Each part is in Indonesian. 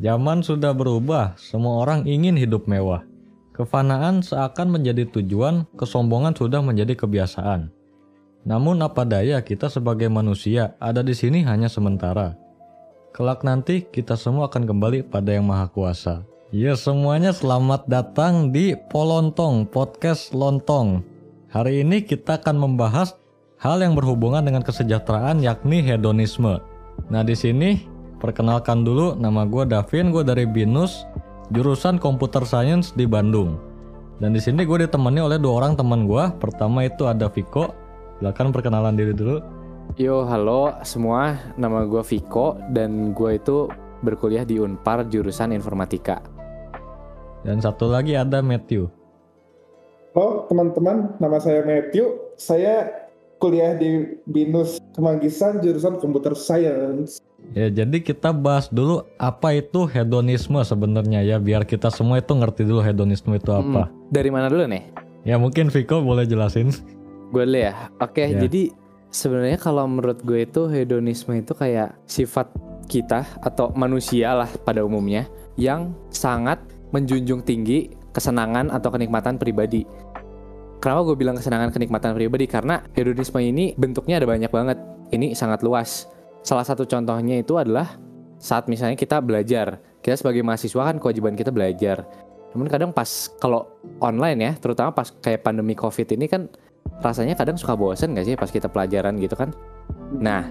Zaman sudah berubah, semua orang ingin hidup mewah. Kefanaan seakan menjadi tujuan, kesombongan sudah menjadi kebiasaan. Namun apa daya kita sebagai manusia ada di sini hanya sementara. Kelak nanti kita semua akan kembali pada yang maha kuasa. Ya semuanya selamat datang di Polontong Podcast Lontong. Hari ini kita akan membahas hal yang berhubungan dengan kesejahteraan yakni hedonisme. Nah di sini perkenalkan dulu nama gue Davin, gue dari Binus, jurusan Computer Science di Bandung. Dan di sini gue ditemani oleh dua orang teman gue. Pertama itu ada Viko. Silakan perkenalan diri dulu. Yo, halo semua. Nama gue Viko dan gue itu berkuliah di Unpar jurusan Informatika. Dan satu lagi ada Matthew. Halo teman-teman, nama saya Matthew. Saya kuliah di Binus Kemanggisan jurusan Computer Science. Ya, jadi kita bahas dulu apa itu hedonisme sebenarnya ya, biar kita semua itu ngerti dulu hedonisme itu apa. Hmm, dari mana dulu nih? Ya mungkin Viko boleh jelasin. Gue dulu ya. Oke, Ya. jadi sebenarnya kalau menurut gue itu hedonisme itu kayak sifat kita atau manusia lah pada umumnya yang sangat menjunjung tinggi kesenangan atau kenikmatan pribadi. Kenapa gue bilang kesenangan kenikmatan pribadi? Karena hedonisme ini bentuknya ada banyak banget. Ini sangat luas. Salah satu contohnya itu adalah saat misalnya kita belajar. Kita sebagai mahasiswa kan kewajiban kita belajar. Namun kadang pas kalau online ya, terutama pas kayak pandemi covid ini kan rasanya kadang suka bosen gak sih pas kita pelajaran gitu kan? Nah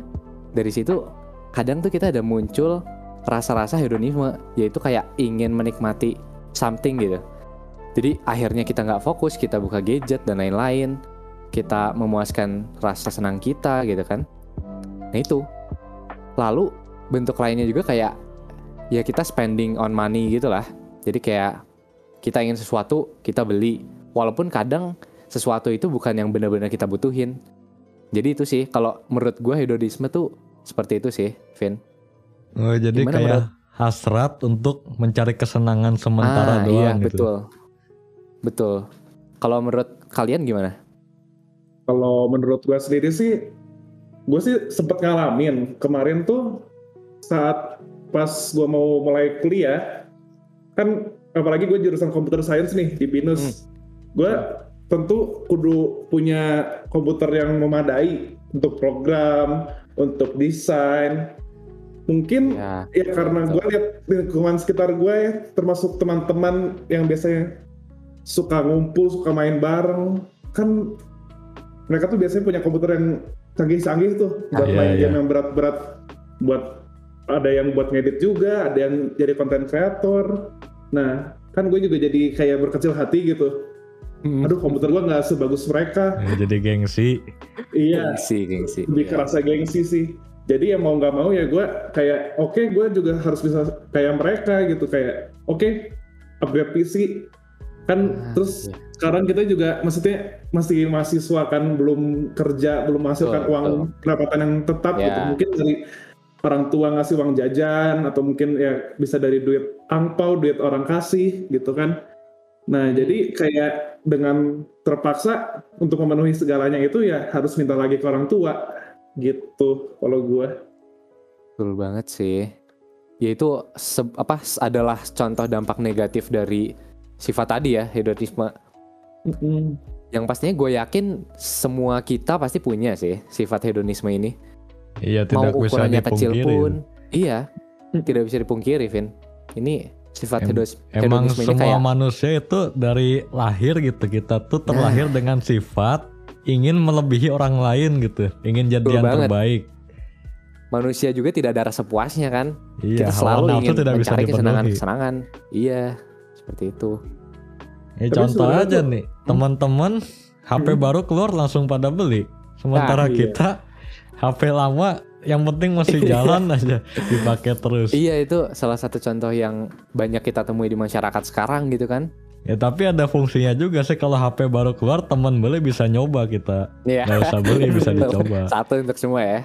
dari situ kadang tuh kita ada muncul rasa-rasa hedonisme, yaitu kayak ingin menikmati something gitu. Jadi akhirnya kita nggak fokus, kita buka gadget dan lain-lain, kita memuaskan rasa senang kita gitu kan. Nah itu. Lalu bentuk lainnya juga kayak ya kita spending on money gitu lah. Jadi kayak kita ingin sesuatu, kita beli. Walaupun kadang sesuatu itu bukan yang benar-benar kita butuhin. Jadi itu sih kalau menurut gue hedonisme tuh seperti itu sih, Vin. Oh, jadi Gimana kayak menurut- hasrat untuk mencari kesenangan sementara ah, doang iya, gitu. betul. Betul. Kalau menurut kalian gimana? Kalau menurut gue sendiri sih, gue sih sempet ngalamin. Kemarin tuh saat pas gue mau mulai kuliah, kan apalagi gue jurusan computer science nih di Binus, gue tentu kudu punya komputer yang memadai untuk program, untuk desain. Mungkin Ya, ya karena gue lihat lingkungan sekitar gue ya, termasuk teman-teman yang biasanya suka ngumpul, suka main bareng, kan mereka tuh biasanya punya komputer yang canggih-canggih tuh buat Iya, main iya. game yang berat-berat, buat ada yang buat ngedit juga, ada yang jadi konten kreator. Nah, kan gue juga jadi kayak berkecil hati gitu. Hmm. Aduh, komputer gue nggak sebagus mereka. Ya, jadi gengsi. Iya, gengsi, gengsi. lebih Iya. kerasa gengsi sih jadi ya mau nggak mau ya gue kayak oke gue juga harus bisa kayak mereka gitu kayak oke upgrade PC kan Ah, terus iya. sekarang kita juga maksudnya masih mahasiswa kan belum kerja belum menghasilkan Betul, uang pendapatan yang tetap Ya. gitu mungkin dari orang tua ngasih uang jajan atau mungkin ya bisa dari duit angpau duit orang kasih gitu kan nah Hmm. jadi kayak dengan terpaksa untuk memenuhi segalanya itu ya harus minta lagi ke orang tua gitu kalau gue Betul banget sih. Ya itu se- apa adalah contoh dampak negatif dari sifat tadi ya hedonisme. Yang pastinya gue yakin semua kita pasti punya sih sifat hedonisme ini. Iya, Mau tidak bisa ukurannya kecil dipungkiri. pun, iya tidak bisa dipungkiri, Vin. Ini sifat Em- Emang hedonisme ini semua kayak manusia itu dari lahir gitu kita tuh terlahir Nah. dengan sifat ingin melebihi orang lain gitu, ingin jadi Betul yang banget. terbaik. manusia juga tidak ada rasa puasnya kan. Iya, kita selalu ingin tidak bisa mencari kesenangan-kesenangan. Iya, seperti itu. Ya, Tapi contoh aja tuh- nih, teman-teman HP Hmm. baru keluar langsung pada beli. Sementara Nah, iya. kita HP lama yang penting masih jalan aja dipakai terus. Iya itu salah satu contoh yang banyak kita temui di masyarakat sekarang gitu kan. Ya tapi ada fungsinya juga sih kalau HP baru keluar teman beli bisa nyoba kita. Iya. Nggak usah beli bisa dicoba. Satu untuk semua ya.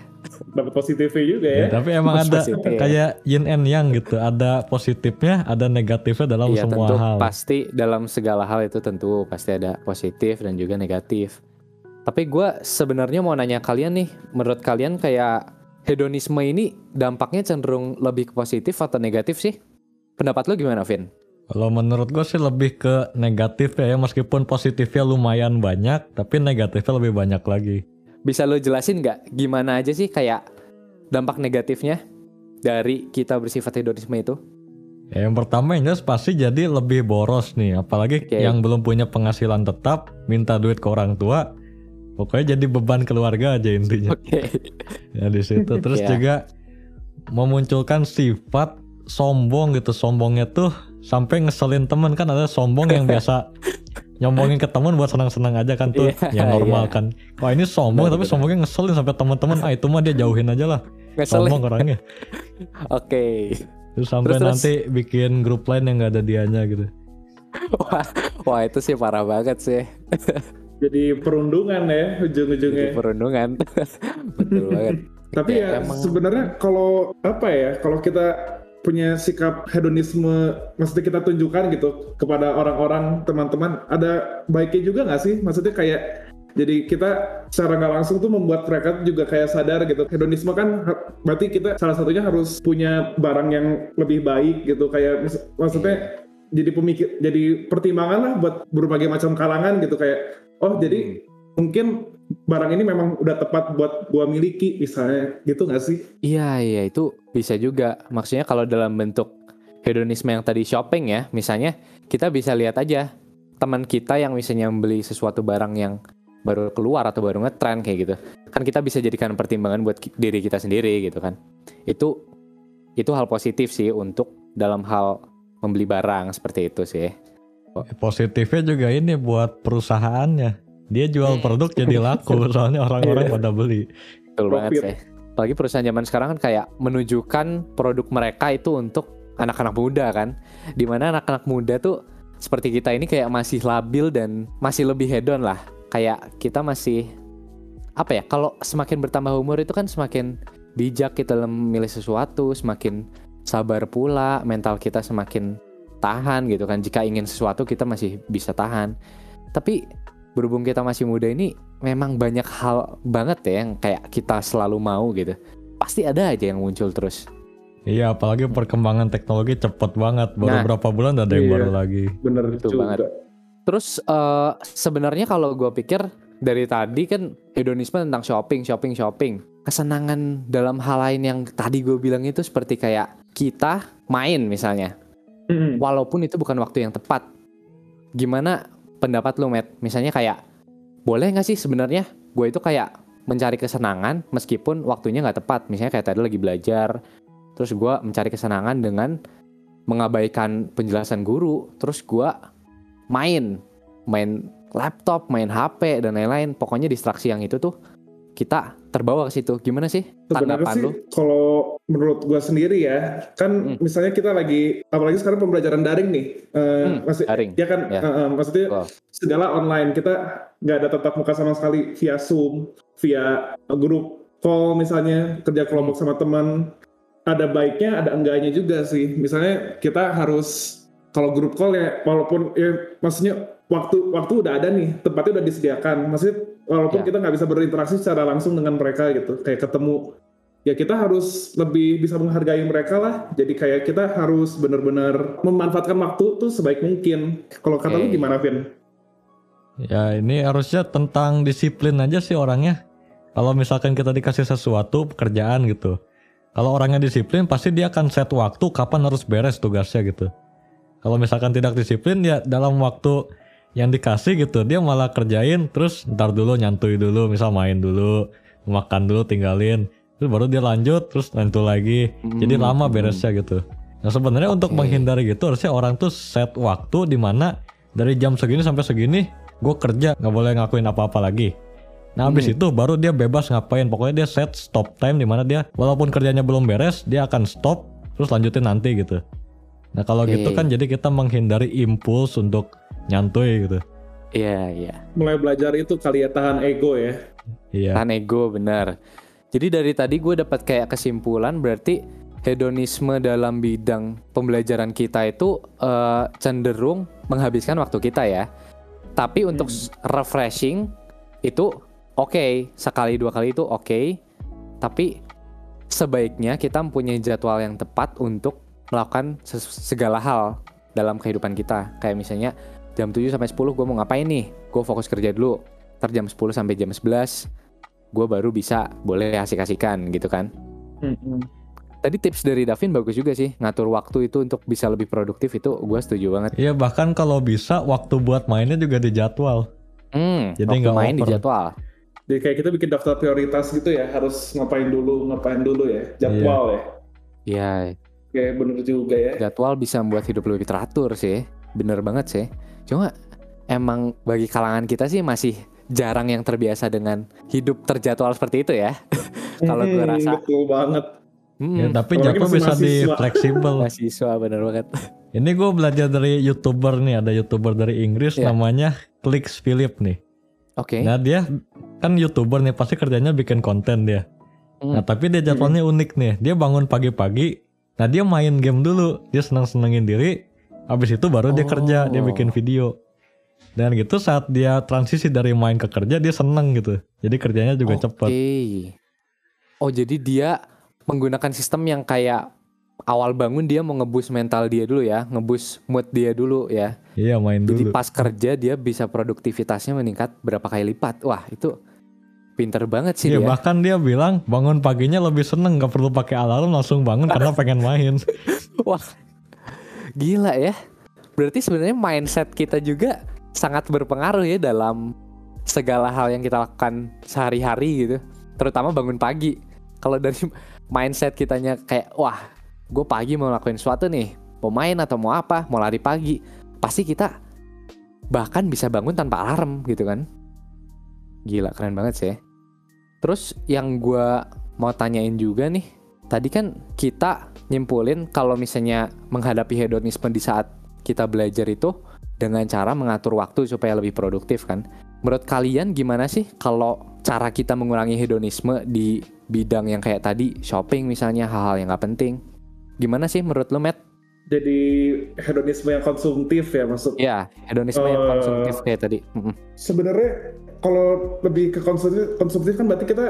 dapat positifnya juga ya. Ya, tapi emang Mas ada positif. kayak yin and yang gitu. Ada positifnya, ada negatifnya dalam Iya semua tentu hal. pasti dalam segala hal itu tentu pasti ada positif dan juga negatif. Tapi gue sebenarnya mau nanya kalian nih, menurut kalian kayak hedonisme ini dampaknya cenderung lebih ke positif atau negatif sih? pendapat lu gimana, Vin? Kalau menurut gue sih lebih ke negatif ya, meskipun positifnya lumayan banyak, tapi negatifnya lebih banyak lagi. Bisa lo jelasin nggak gimana aja sih kayak dampak negatifnya dari kita bersifat hedonisme itu? Ya, yang pertama yang jelas pasti jadi lebih boros nih, apalagi Oke. yang belum punya penghasilan tetap, minta duit ke orang tua, pokoknya jadi beban keluarga aja intinya. Oke. ya di situ terus Iya. juga memunculkan sifat sombong gitu sombongnya tuh sampai ngeselin temen kan ada sombong yang biasa nyombongin ke temen buat senang-senang aja kan tuh Iya, yang normal iya. kan kalau ini sombong tapi sombongnya ngeselin sampai teman-teman ah itu mah dia jauhin aja lah Ngeselin. sombong orangnya Oke. terus sampai Terus, terus. nanti bikin grup lain yang gak ada dianya gitu Wah, wah itu sih parah banget sih. Jadi perundungan ya Jadi ujung-ujungnya. perundungan. Betul banget. Tapi Ya, ya emang- sebenarnya kalau apa ya, kalau kita punya sikap hedonisme, maksudnya kita tunjukkan gitu kepada orang-orang, teman-teman, ada baiknya juga nggak sih? Maksudnya kayak jadi kita secara nggak langsung tuh membuat mereka juga kayak sadar gitu. Hedonisme kan berarti kita salah satunya harus punya barang yang lebih baik gitu. Kayak mis- maksudnya jadi pemikir, jadi pertimbangan lah buat berbagai macam kalangan gitu kayak oh jadi mungkin barang ini memang udah tepat buat gua miliki misalnya gitu nggak sih? Iya, iya itu bisa juga. Maksudnya kalau dalam bentuk hedonisme yang tadi shopping ya, misalnya kita bisa lihat aja teman kita yang misalnya membeli sesuatu barang yang baru keluar atau baru ngetren kayak gitu. Kan kita bisa jadikan pertimbangan buat diri kita sendiri gitu kan. Itu itu hal positif sih untuk dalam hal membeli barang seperti itu sih. positifnya juga ini buat perusahaannya dia jual Hmm. produk jadi laku soalnya orang-orang pada beli Betul banget sih. Apalagi perusahaan zaman sekarang kan kayak menunjukkan produk mereka itu untuk anak-anak muda kan. Di mana anak-anak muda tuh seperti kita ini kayak masih labil dan masih lebih hedon lah. Kayak kita masih apa ya? Kalau semakin bertambah umur itu kan semakin bijak kita dalam memilih sesuatu, semakin sabar pula, mental kita semakin tahan gitu kan. Jika ingin sesuatu kita masih bisa tahan. Tapi berhubung kita masih muda ini memang banyak hal banget ya yang kayak kita selalu mau gitu. Pasti ada aja yang muncul terus. iya apalagi perkembangan teknologi cepet banget baru Nah. berapa bulan udah ada yang Iya. baru lagi Bener Betul juga. banget. Terus eh, sebenarnya kalau gue pikir dari tadi kan hedonisme tentang shopping, shopping, shopping. Kesenangan dalam hal lain yang tadi gue bilang itu seperti kayak kita main misalnya. Mm-mm. walaupun itu bukan waktu yang tepat. Gimana pendapat lu, Matt? Misalnya kayak, boleh nggak sih sebenarnya gue itu kayak mencari kesenangan meskipun waktunya nggak tepat. Misalnya kayak tadi lagi belajar, terus gue mencari kesenangan dengan mengabaikan penjelasan guru, terus gue main, main laptop, main HP dan lain-lain. Pokoknya distraksi yang itu tuh kita terbawa ke situ. Gimana sih tanggapan sih lu? kalau menurut gua sendiri ya, kan Hmm. misalnya kita lagi apalagi sekarang pembelajaran daring nih. eh, Hmm, masih daring. ya kan Ya. eh, maksudnya Betul. segala online kita nggak ada tatap muka sama sekali via Zoom, via grup call misalnya kerja kelompok sama teman. Ada baiknya, ada enggaknya juga sih. Misalnya kita harus kalau grup call ya walaupun ya maksudnya waktu waktu udah ada nih, tempatnya udah disediakan. Maksudnya walaupun Ya. kita nggak bisa berinteraksi secara langsung dengan mereka gitu, kayak ketemu ya kita harus lebih bisa menghargai mereka lah. Jadi kayak kita harus benar-benar memanfaatkan waktu tuh sebaik mungkin. Kalau kata lu gimana, Vin? Ya ini harusnya tentang disiplin aja sih orangnya. Kalau misalkan kita dikasih sesuatu pekerjaan gitu. Kalau orangnya disiplin pasti dia akan set waktu kapan harus beres tugasnya gitu. Kalau misalkan tidak disiplin ya dalam waktu yang dikasih gitu dia malah kerjain terus ntar dulu nyantui dulu misal main dulu makan dulu tinggalin terus baru dia lanjut terus lanjut lagi jadi Hmm, lama hmm. beresnya gitu nah sebenarnya untuk Oke. menghindari gitu harusnya orang tuh set waktu di mana dari jam segini sampai segini gue kerja nggak boleh ngakuin apa-apa lagi nah habis Hmm. itu baru dia bebas ngapain pokoknya dia set stop time di mana dia walaupun kerjanya belum beres dia akan stop terus lanjutin nanti gitu nah kalau Oke. gitu kan jadi kita menghindari impuls untuk nyantuy gitu Iya, iya. Mulai belajar itu kali ya tahan ego ya. iya Tahan ego benar. Jadi dari tadi gue dapat kayak kesimpulan berarti hedonisme dalam bidang pembelajaran kita itu eh, cenderung menghabiskan waktu kita ya. Tapi untuk s- refreshing itu oke sekali dua kali itu oke. Tapi sebaiknya kita mempunyai jadwal yang tepat untuk melakukan segala hal dalam kehidupan kita. Kayak misalnya jam 7 sampai 10 gue mau ngapain nih? Gue fokus kerja dulu. Ntar jam 10 sampai jam 11 gue baru bisa boleh asik-asikan gitu kan. Mm-mm. Tadi tips dari Davin bagus juga sih ngatur waktu itu untuk bisa lebih produktif itu gue setuju banget. Iya bahkan kalau bisa waktu buat mainnya juga dijadwal. Hmm, Jadi nggak main di over. jadwal. Jadi kayak kita bikin daftar prioritas gitu ya, harus ngapain dulu, ngapain dulu ya, jadwal ya. Iya, Kayak bener juga ya. jadwal bisa membuat hidup lebih teratur sih. Bener banget sih. Cuma emang bagi kalangan kita sih masih jarang yang terbiasa dengan hidup terjadwal seperti itu ya. Kalau gua Hmm, rasa. betul banget. Hmm, Ya, tapi masih bisa di fleksibel. mahasiswa bener banget. Ini gue belajar dari youtuber nih, ada youtuber dari Inggris Iya. namanya Clicks Philip nih. Oke. Nah dia kan youtuber nih pasti kerjanya bikin konten dia. Hmm. Nah tapi dia jadwalnya unik nih. Dia bangun pagi-pagi. Nah dia main game dulu. Dia senang-senangin diri. Habis itu baru dia kerja. Dia Oh. bikin video. Dan gitu saat dia transisi dari main ke kerja dia seneng gitu. Jadi kerjanya juga Oke. cepet. Oh jadi dia menggunakan sistem yang kayak awal bangun dia mau ngebus mental dia dulu ya, ngebus mood dia dulu ya. Iya main Jadi dulu. pas kerja dia bisa produktivitasnya meningkat berapa kali lipat. Wah itu pinter banget sih Iya dia. bahkan dia bilang bangun paginya lebih seneng gak perlu pakai alarm langsung bangun karena pengen main. Wah gila ya. Berarti sebenarnya mindset kita juga sangat berpengaruh ya dalam segala hal yang kita lakukan sehari-hari gitu. Terutama bangun pagi. Kalau dari mindset kitanya kayak wah gue pagi mau lakuin sesuatu nih. Mau main atau mau apa, mau lari pagi. Pasti kita bahkan bisa bangun tanpa alarm gitu kan. Gila keren banget sih. Terus yang gua mau tanyain juga nih. Tadi kan kita nyimpulin kalau misalnya menghadapi hedonisme di saat kita belajar itu dengan cara mengatur waktu supaya lebih produktif kan. Menurut kalian gimana sih kalau cara kita mengurangi hedonisme di bidang yang kayak tadi shopping misalnya hal-hal yang nggak penting? Gimana sih menurut lo Matt? Jadi hedonisme yang konsumtif ya maksud. Ya hedonisme yang Eh. konsumtif kayak tadi. Sebenarnya kalau lebih ke konsumtif, konsumtif kan berarti kita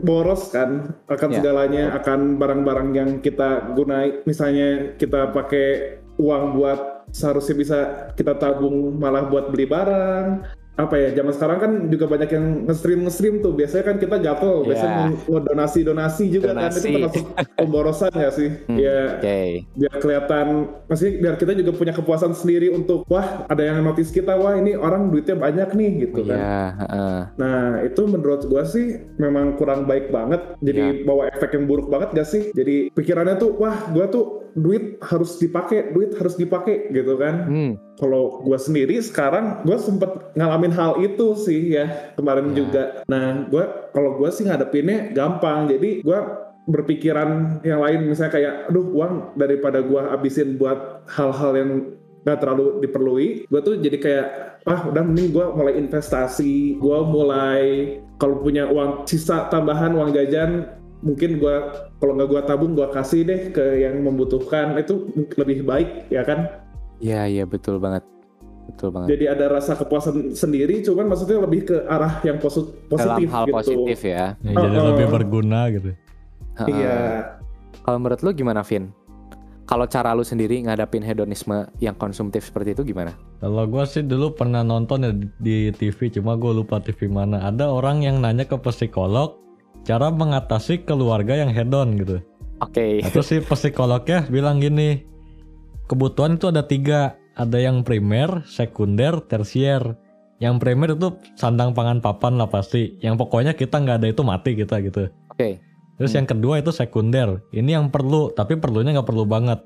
boros kan akan Ya. segalanya, akan barang-barang yang kita gunai. Misalnya kita pakai uang buat seharusnya bisa kita tabung malah buat beli barang. Apa ya? Zaman sekarang kan juga banyak yang nge-stream nge-stream tuh. Biasanya kan kita gatel, biasanya Ya. donasi donasi juga kan Donasi. itu termasuk pemborosan ya sih. Hmm, Ya Oke. biar kelihatan pasti biar kita juga punya kepuasan sendiri untuk wah ada yang notice kita wah ini orang duitnya banyak nih gitu kan Iya. heeh. nah itu menurut gua sih memang kurang baik banget jadi bawa efek yang buruk banget gak sih jadi pikirannya tuh wah gua tuh duit harus dipakai duit harus dipakai gitu kan Hmm. kalau gua sendiri sekarang gua sempet ngalamin hal itu sih ya kemarin Ya. juga nah gua kalau gua sih ngadepinnya gampang jadi gua berpikiran yang lain misalnya kayak aduh uang daripada gua habisin buat hal-hal yang gak terlalu diperlui gua tuh jadi kayak ah udah mending gua mulai investasi gua mulai kalau punya uang sisa tambahan uang jajan mungkin gua kalau nggak gua tabung gua kasih deh ke yang membutuhkan itu lebih baik ya kan Iya iya betul banget. Betul banget. jadi ada rasa kepuasan sendiri cuman maksudnya lebih ke arah yang posi- Dalam positif hal gitu positif ya. Ya, jadi Uh-uh. lebih berguna gitu. Heeh. iya Kalau menurut lu gimana, Vin? Kalau cara lu sendiri ngadapin hedonisme yang konsumtif seperti itu gimana? Kalau gua sih dulu pernah nonton ya di, di TV, cuma gue lupa TV mana. Ada orang yang nanya ke psikolog cara mengatasi keluarga yang hedon gitu. Oke. Nah, terus si psikolognya bilang gini, kebutuhan itu ada tiga, ada yang primer, sekunder, tersier. Yang primer itu sandang pangan papan lah pasti. Yang pokoknya kita nggak ada itu mati kita gitu. Oke. Terus yang kedua itu sekunder. Ini yang perlu, tapi perlunya nggak perlu banget.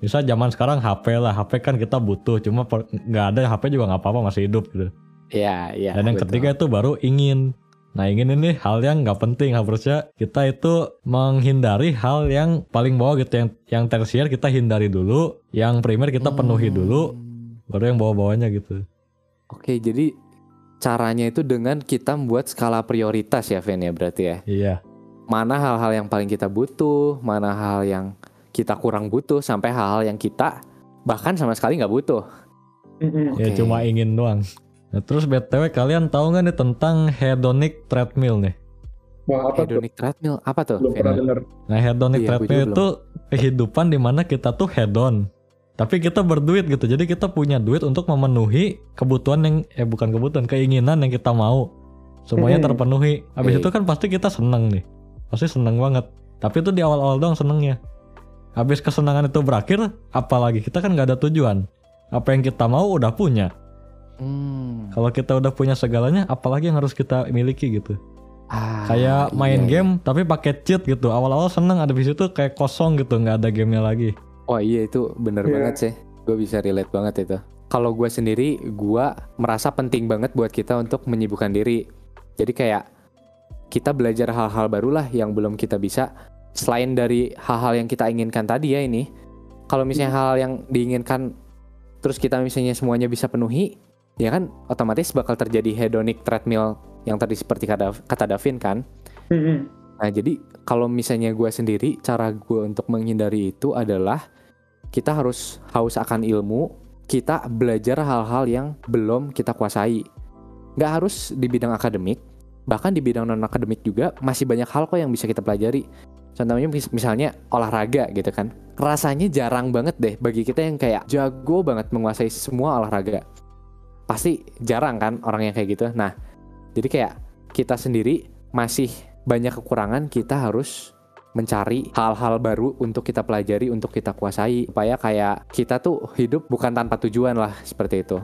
Misal zaman sekarang HP lah, HP kan kita butuh, cuma nggak ada HP juga nggak apa-apa masih hidup gitu. Iya, iya. Dan yang betul. ketiga itu baru ingin. Nah ingin ini hal yang nggak penting harusnya kita itu menghindari hal yang paling bawah gitu yang yang tersier kita hindari dulu, yang primer kita penuhi dulu, Hmm. baru yang bawah-bawahnya gitu. Oke, jadi caranya itu dengan kita membuat skala prioritas ya, Vin ya berarti ya. Iya, Mana hal-hal yang paling kita butuh, mana hal yang kita kurang butuh, sampai hal-hal yang kita bahkan sama sekali nggak butuh. Mm-mm. ya Oke. cuma ingin doang. Nah terus btw kalian tahu nggak nih tentang hedonic treadmill nih? Wah, apa tuh? Hedonic treadmill apa tuh? Belum pernah. Nah, hedonic Iya, treadmill itu kehidupan di mana kita tuh hedon. Tapi kita berduit gitu. Jadi kita punya duit untuk memenuhi kebutuhan yang eh bukan kebutuhan, keinginan yang kita mau. Semuanya Hmm. terpenuhi. Habis Oke. itu kan pasti kita seneng nih. Pasti seneng banget. Tapi itu di awal-awal doang senengnya. Habis kesenangan itu berakhir, apalagi kita kan nggak ada tujuan. Apa yang kita mau udah punya. Hmm. Kalau kita udah punya segalanya, apalagi yang harus kita miliki gitu. Ah, kayak main iya, game tapi pakai cheat gitu. Awal-awal seneng ada di situ kayak kosong gitu, nggak ada gamenya lagi. Oh iya itu bener Iya. banget sih. Gue bisa relate banget itu. Kalau gue sendiri, gue merasa penting banget buat kita untuk menyibukkan diri. Jadi kayak kita belajar hal-hal barulah yang belum kita bisa. Selain dari hal-hal yang kita inginkan tadi ya ini. Kalau misalnya hal yang diinginkan, terus kita misalnya semuanya bisa penuhi, ya kan otomatis bakal terjadi hedonic treadmill yang tadi seperti kata, kata Davin kan. Hmm, Nah, jadi kalau misalnya gue sendiri, cara gue untuk menghindari itu adalah kita harus haus akan ilmu, kita belajar hal-hal yang belum kita kuasai. Nggak harus di bidang akademik, bahkan di bidang non-akademik juga masih banyak hal kok yang bisa kita pelajari. Contohnya mis- misalnya olahraga gitu kan. Rasanya jarang banget deh bagi kita yang kayak jago banget menguasai semua olahraga. Pasti jarang kan orang yang kayak gitu. Nah, jadi kayak kita sendiri masih banyak kekurangan kita harus mencari hal-hal baru untuk kita pelajari untuk kita kuasai supaya kayak kita tuh hidup bukan tanpa tujuan lah seperti itu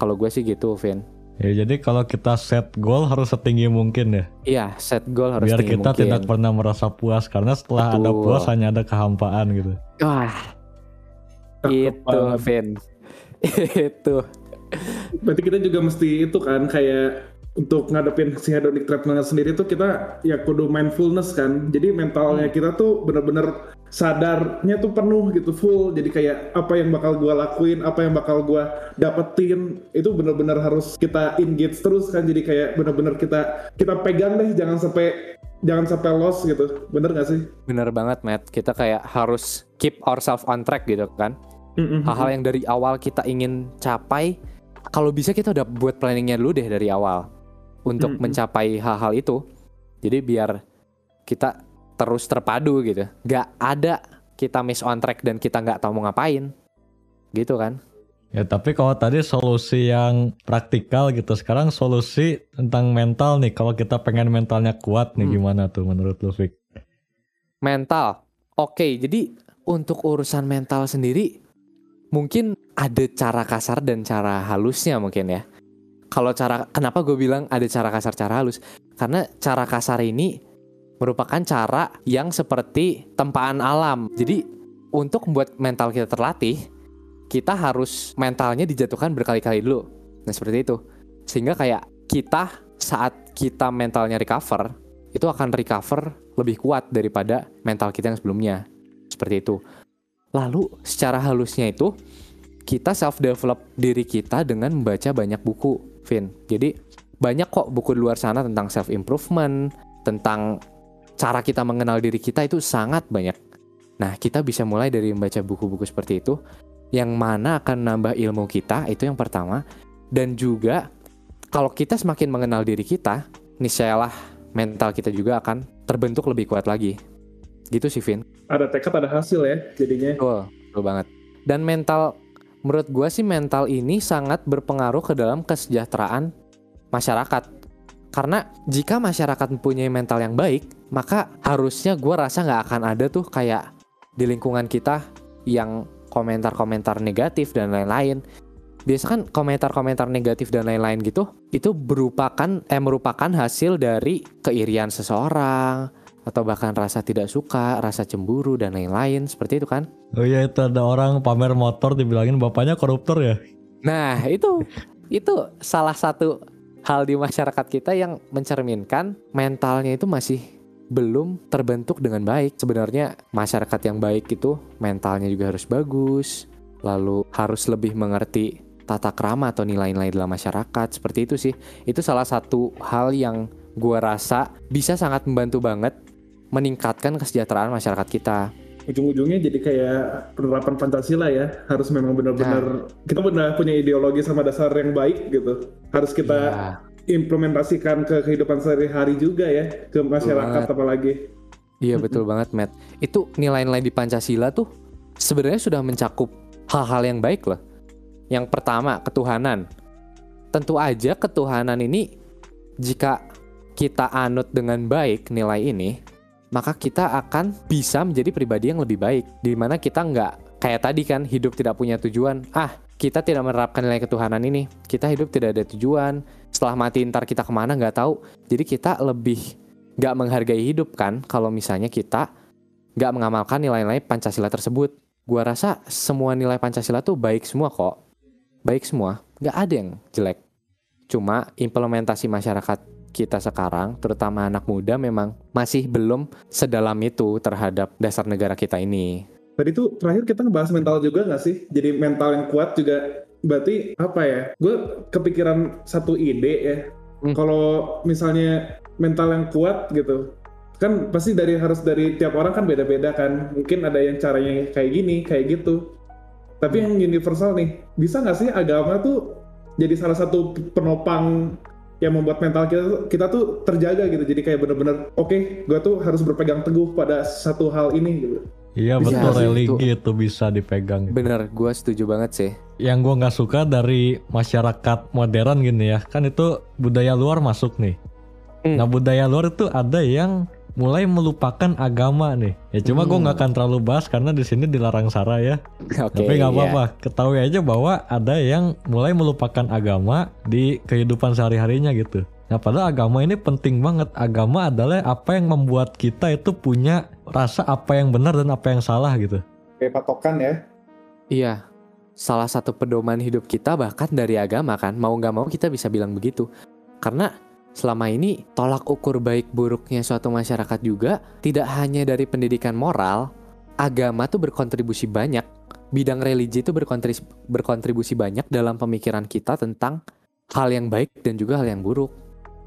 kalau gue sih gitu Vin Ya jadi kalau kita set goal harus setinggi mungkin ya. iya set goal harus Biar kita mungkin. tidak pernah merasa puas karena setelah ada Betul. puas hanya ada kehampaan gitu. wah itu. Vin itu Berarti kita juga mesti itu kan kayak untuk ngadepin si hedonic treadmill sendiri tuh kita ya kudu mindfulness kan. Jadi mentalnya kita tuh bener-bener sadarnya tuh penuh gitu full. Jadi kayak apa yang bakal gua lakuin, apa yang bakal gua dapetin itu bener-bener harus kita engage terus kan. Jadi kayak bener-bener kita kita pegang deh jangan sampai jangan sampai lost gitu. Bener gak sih? bener banget Matt kita kayak harus keep ourselves on track gitu kan hal-hal yang dari awal kita ingin capai kalau bisa kita udah buat planningnya dulu deh dari awal untuk Mm-mm. mencapai hal-hal itu jadi biar kita terus terpadu gitu nggak ada kita miss on track dan kita nggak tahu mau ngapain gitu kan Ya tapi kalau tadi solusi yang praktikal gitu, sekarang solusi tentang mental nih. Kalau kita pengen mentalnya kuat nih Hmm. gimana tuh menurut lu Fik? mental oke jadi untuk urusan mental sendiri mungkin ada cara kasar dan cara halusnya mungkin ya. Kalau cara kenapa gue bilang ada cara kasar cara halus? Karena cara kasar ini merupakan cara yang seperti tempaan alam. Jadi untuk membuat mental kita terlatih kita harus mentalnya dijatuhkan berkali-kali dulu. Nah seperti itu. Sehingga kayak kita saat kita mentalnya recover itu akan recover lebih kuat daripada mental kita yang sebelumnya. Seperti itu. Lalu secara halusnya itu kita self develop diri kita dengan membaca banyak buku, Vin. Jadi banyak kok buku di luar sana tentang self improvement, tentang cara kita mengenal diri kita itu sangat banyak. Nah, kita bisa mulai dari membaca buku-buku seperti itu yang mana akan nambah ilmu kita, itu yang pertama. Dan juga kalau kita semakin mengenal diri kita, niscayalah mental kita juga akan terbentuk lebih kuat lagi. Gitu sih, Vin. Ada tekad ada hasil ya jadinya. Betul, betul banget. Dan mental, menurut gua sih mental ini sangat berpengaruh ke dalam kesejahteraan masyarakat. Karena jika masyarakat mempunyai mental yang baik, maka harusnya gua rasa nggak akan ada tuh kayak di lingkungan kita yang komentar-komentar negatif dan lain-lain. Biasa kan komentar-komentar negatif dan lain-lain gitu, itu merupakan eh merupakan hasil dari keirian seseorang atau bahkan rasa tidak suka, rasa cemburu dan lain-lain seperti itu kan. Oh iya itu ada orang pamer motor dibilangin bapaknya koruptor ya. Nah, itu itu salah satu hal di masyarakat kita yang mencerminkan mentalnya itu masih belum terbentuk dengan baik. Sebenarnya masyarakat yang baik itu mentalnya juga harus bagus, lalu harus lebih mengerti tata krama atau nilai-nilai dalam masyarakat. Seperti itu sih. Itu salah satu hal yang gua rasa bisa sangat membantu banget meningkatkan kesejahteraan masyarakat kita. ujung-ujungnya jadi kayak penerapan Pancasila ya harus memang benar-benar kita benar punya ideologi sama dasar yang baik gitu harus kita Iya. diimplementasikan ke kehidupan sehari-hari juga ya ke masyarakat Banget. apalagi. Iya betul banget Matt. Itu nilai-nilai di Pancasila tuh sebenarnya sudah mencakup hal-hal yang baik loh. Yang pertama ketuhanan. Tentu aja ketuhanan ini jika kita anut dengan baik nilai ini, maka kita akan bisa menjadi pribadi yang lebih baik. Di mana kita nggak kayak tadi kan hidup tidak punya tujuan. Ah kita tidak menerapkan nilai ketuhanan ini. Kita hidup tidak ada tujuan. Setelah mati ntar kita ke mana nggak tahu. Jadi kita lebih nggak menghargai hidup kan kalau misalnya kita nggak mengamalkan nilai-nilai Pancasila tersebut. Gua rasa semua nilai Pancasila tuh baik semua kok. Baik semua, nggak ada yang jelek. Cuma implementasi masyarakat kita sekarang, terutama anak muda memang masih belum sedalam itu terhadap dasar negara kita ini. Tadi tuh terakhir kita ngebahas mental juga nggak sih? Jadi mental yang kuat juga berarti apa ya? Gue kepikiran satu ide ya. Hmm. Kalau misalnya mental yang kuat gitu, kan pasti dari harus dari tiap orang kan beda-beda kan. Mungkin ada yang caranya kayak gini, kayak gitu. Tapi yang universal nih, bisa nggak sih agama tuh jadi salah satu penopang yang membuat mental kita kita tuh terjaga gitu. Jadi kayak bener-bener oke, gue tuh harus berpegang teguh pada satu hal ini gitu. Iya Bisa betul sih, religi itu bisa dipegang. Bener, gua setuju banget sih. Yang gua nggak suka dari masyarakat modern gini ya, kan itu budaya luar masuk nih. Hmm. Nah budaya luar itu ada yang mulai melupakan agama nih. Ya cuma gua Hmm. nggak akan terlalu bahas karena di sini dilarang sara ya. Oke. Tapi nggak iya. apa-apa. Ketahui aja bahwa ada yang mulai melupakan agama di kehidupan sehari-harinya gitu. Nah padahal agama ini penting banget. Agama adalah apa yang membuat kita itu punya rasa apa yang benar dan apa yang salah gitu. Kayak patokan ya. Iya. Salah satu pedoman hidup kita bahkan dari agama kan, mau nggak mau kita bisa bilang begitu. Karena selama ini tolak ukur baik buruknya suatu masyarakat juga tidak hanya dari pendidikan moral, agama tuh berkontribusi banyak. Bidang religi itu berkontribusi, berkontribusi banyak dalam pemikiran kita tentang hal yang baik dan juga hal yang buruk.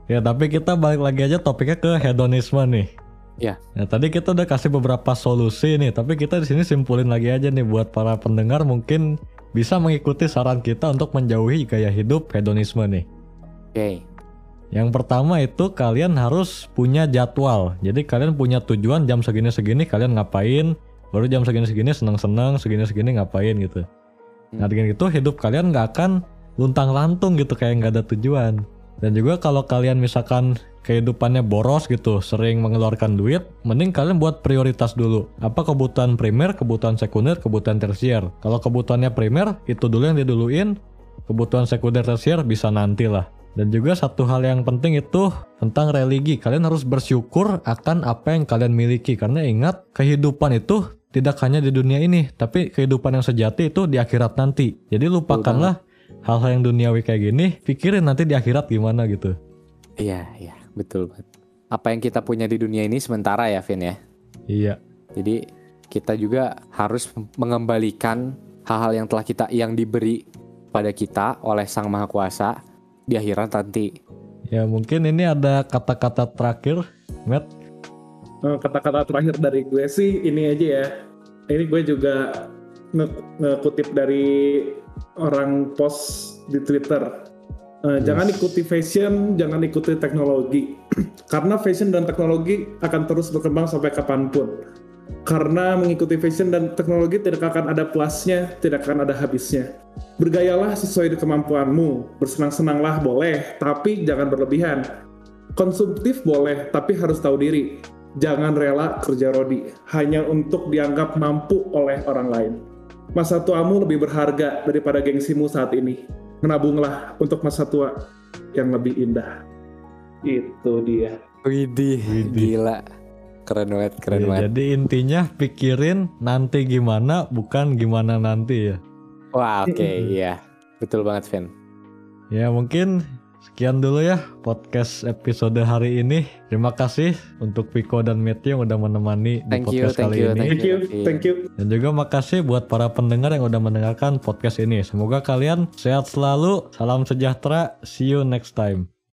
Ya tapi kita balik lagi aja topiknya ke hedonisme nih. Ya. Nah tadi kita udah kasih beberapa solusi nih, tapi kita di sini simpulin lagi aja nih buat para pendengar mungkin bisa mengikuti saran kita untuk menjauhi gaya hidup hedonisme nih. Oke. Yang pertama itu kalian harus punya jadwal. Jadi kalian punya tujuan jam segini-segini kalian ngapain, baru jam segini-segini seneng-seneng, segini-segini ngapain gitu. Nah dengan itu hidup kalian nggak akan luntang-lantung gitu kayak nggak ada tujuan. Dan juga kalau kalian misalkan kehidupannya boros gitu, sering mengeluarkan duit, mending kalian buat prioritas dulu. Apa kebutuhan primer, kebutuhan sekunder, kebutuhan tersier. Kalau kebutuhannya primer, itu dulu yang diduluin. Kebutuhan sekunder tersier bisa nanti lah. Dan juga satu hal yang penting itu tentang religi. Kalian harus bersyukur akan apa yang kalian miliki. Karena ingat, kehidupan itu tidak hanya di dunia ini, tapi kehidupan yang sejati itu di akhirat nanti. Jadi lupakanlah hal-hal yang duniawi kayak gini, pikirin nanti di akhirat gimana gitu. Iya, iya, betul banget. Apa yang kita punya di dunia ini sementara ya, Vin ya. Iya. Jadi kita juga harus mengembalikan hal-hal yang telah kita yang diberi pada kita oleh Sang Maha Kuasa di akhirat nanti. Ya mungkin ini ada kata-kata terakhir, Matt. Eh, kata-kata terakhir dari gue sih ini aja ya. Ini gue juga nge- ngekutip dari orang post di Twitter. Eh, Jangan ikuti fashion, jangan ikuti teknologi. Karena fashion dan teknologi akan terus berkembang sampai kapan pun. Karena mengikuti fashion dan teknologi tidak akan ada plusnya, tidak akan ada habisnya. Bergayalah sesuai dengan kemampuanmu, bersenang-senanglah boleh, tapi jangan berlebihan. Konsumtif boleh, tapi harus tahu diri. Jangan rela kerja rodi, hanya untuk dianggap mampu oleh orang lain. Masa tuamu lebih berharga daripada gengsimu saat ini. Menabunglah untuk masa tua yang lebih indah. Itu dia. Widih, Widih. gila. Keren banget, keren Ya, banget. jadi intinya pikirin nanti gimana, bukan gimana nanti ya. Wah, oke, iya. Betul banget, Vin. Ya mungkin sekian dulu ya podcast episode hari ini. Terima kasih untuk Viko dan Matthew yang udah menemani di Thank you, podcast thank kali you, ini. thank you, Iya. thank you. Dan juga makasih buat para pendengar yang udah mendengarkan podcast ini. Semoga kalian sehat selalu. Salam sejahtera. See you next time.